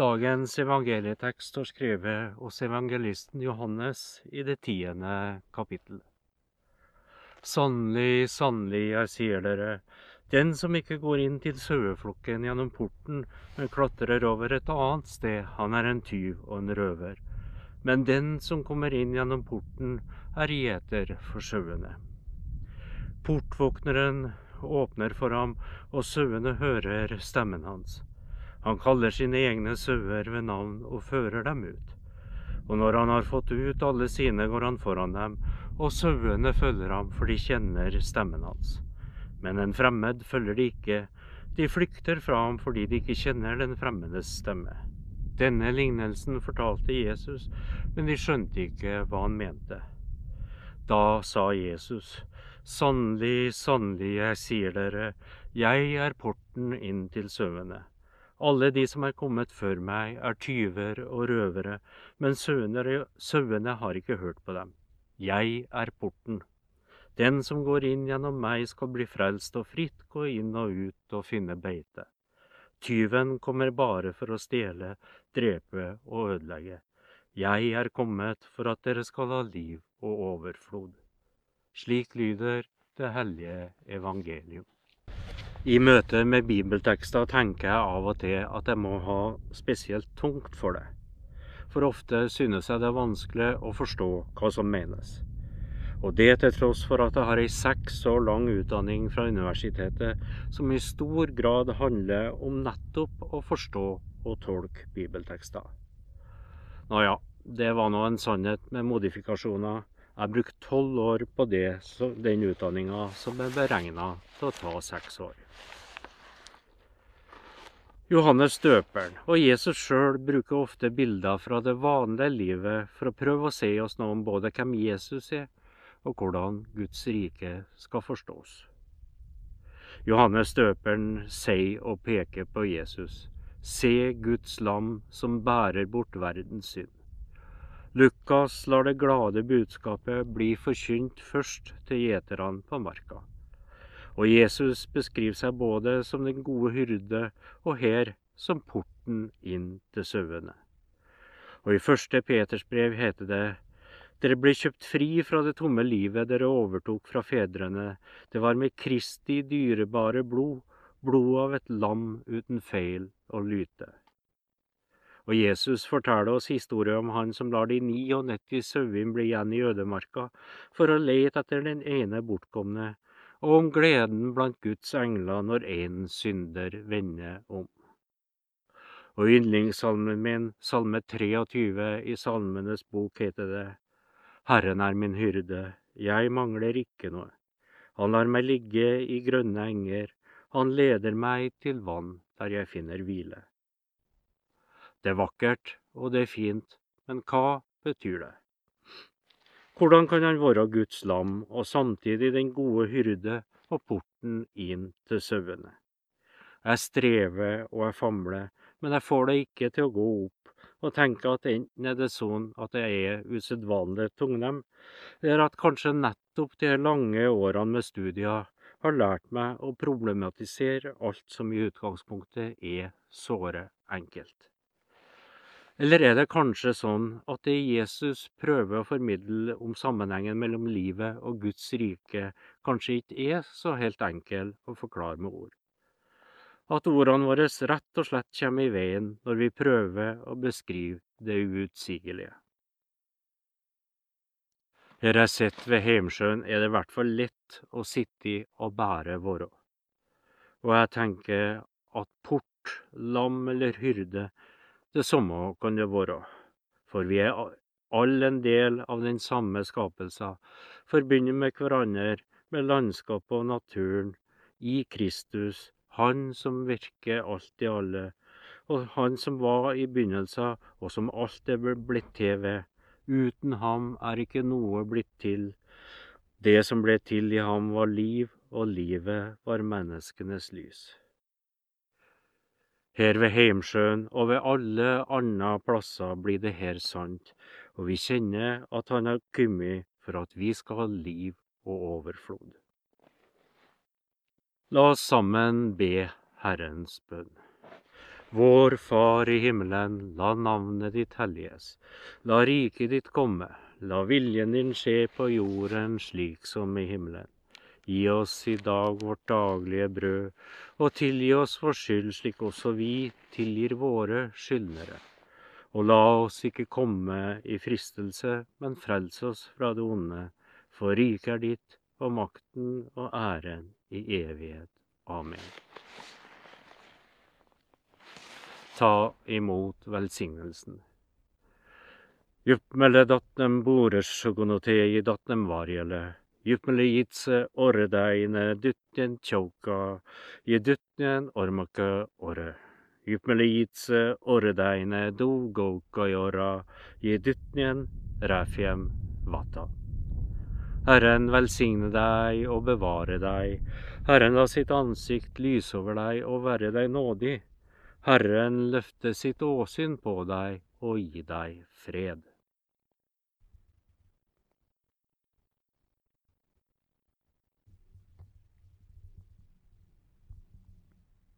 Dagens evangelietekst står skrevet hos evangelisten Johannes i det tiende kapittel. Sannelig, sannelig, jeg sier dere, den som ikke går inn til saueflokken gjennom porten, men klatrer over et annet sted, han er en tyv og en røver. Men den som kommer inn gjennom porten, er gjeter for sauene. Portvåkneren åpner for ham, og sauene hører stemmen hans. Han kaller sine egne sauer ved navn og fører dem ut. Og når han har fått ut alle sine, går han foran dem, og sauene følger ham, for de kjenner stemmen hans. Men en fremmed følger de ikke, de flykter fra ham fordi de ikke kjenner den fremmedes stemme. Denne lignelsen fortalte Jesus, men de skjønte ikke hva han mente. Da sa Jesus, Sannelig, sannelig, jeg sier dere, jeg er porten inn til sauene. Alle de som er kommet før meg, er tyver og røvere, men sauene har ikke hørt på dem. Jeg er porten. Den som går inn gjennom meg, skal bli frelst og fritt gå inn og ut og finne beite. Tyven kommer bare for å stjele, drepe og ødelegge. Jeg er kommet for at dere skal ha liv og overflod. Slik lyder det hellige evangelium. I møte med bibeltekster tenker jeg av og til at jeg må ha spesielt tungt for det. For ofte synes jeg det er vanskelig å forstå hva som menes. Og det til tross for at jeg har ei seks år lang utdanning fra universitetet som i stor grad handler om nettopp å forstå og tolke bibeltekster. Nå ja, det var nå en sannhet med modifikasjoner. Jeg brukte tolv år på det, den utdanninga som er beregna til å ta seks år. Johannes døperen og Jesus sjøl bruker ofte bilder fra det vanlige livet for å prøve å si oss noe om både hvem Jesus er, og hvordan Guds rike skal forstås. Johannes døperen sier og peker på Jesus. Se Guds lam som bærer bort verdens synd. Lukas lar det glade budskapet bli forkynt først til gjeterne på marka. Og Jesus beskriver seg både som den gode hyrde og her som porten inn til sauene. Og i første Peters brev heter det dere ble kjøpt fri fra det tomme livet dere overtok fra fedrene. Det var med Kristi dyrebare blod, blod av et lam uten feil og lyte. Og Jesus forteller oss historien om han som lar de 99 sauene bli igjen i ødemarka for å lete etter den ene bortkomne, og om gleden blant Guds engler når en synder vender om. Og yndlingssalmen min, salme 23 i Salmenes bok, heter det Herren er min hyrde, jeg mangler ikke noe. Han lar meg ligge i grønne enger, han leder meg til vann der jeg finner hvile. Det er vakkert, og det er fint, men hva betyr det? Hvordan kan han være Guds lam og samtidig den gode hyrde og porten inn til sauene? Jeg strever og jeg famler, men jeg får det ikke til å gå opp, og tenker at enten er det sånn at jeg er usedvanlig tungnem, eller at kanskje nettopp de lange årene med studier har lært meg å problematisere alt som i utgangspunktet er såre enkelt. Eller er det kanskje sånn at det Jesus prøver å formidle om sammenhengen mellom livet og Guds rike, kanskje ikke er så helt enkel å forklare med ord? At ordene våre rett og slett kommer i veien når vi prøver å beskrive det uutsigelige. Her jeg sitter ved Heimsjøen, er det i hvert fall lett å sitte og bære våre. Og jeg tenker at port, lam eller hyrde det samme kan det være, for vi er alle en del av den samme skapelsen, forbundet med hverandre, med landskapet og naturen, i Kristus, Han som virker alt i alle, og Han som var i begynnelsen, og som alt er blitt til ved. Uten ham er ikke noe blitt til. Det som ble til i ham, var liv, og livet var menneskenes lys. Her ved Heimsjøen og ved alle andre plasser blir det her sant, og vi kjenner at Han har kommet for at vi skal ha liv og overflod. La oss sammen be Herrens bønn. Vår Far i himmelen, la navnet ditt helliges. La riket ditt komme. La viljen din skje på jorden slik som i himmelen. Gi oss i dag vårt daglige brød, og tilgi oss vår skyld slik også vi tilgir våre skyldnere. Og la oss ikke komme i fristelse, men frels oss fra det onde. For riket er ditt, og makten og æren i evighet. Amen. Ta imot velsignelsen. Juppmelle datnem boresjogonotei datnem varjele. Juppmele jitse orredeine dyttjen tjauka, je dyttjen ormake orre. Juppmele jitse orredeine dogouka jora, je dyttjen ræfjem vata. Herren velsigne deg og bevare deg. Herren la sitt ansikt lyse over deg og være deg nådig. Herren løfte sitt åsyn på deg og gi deg fred.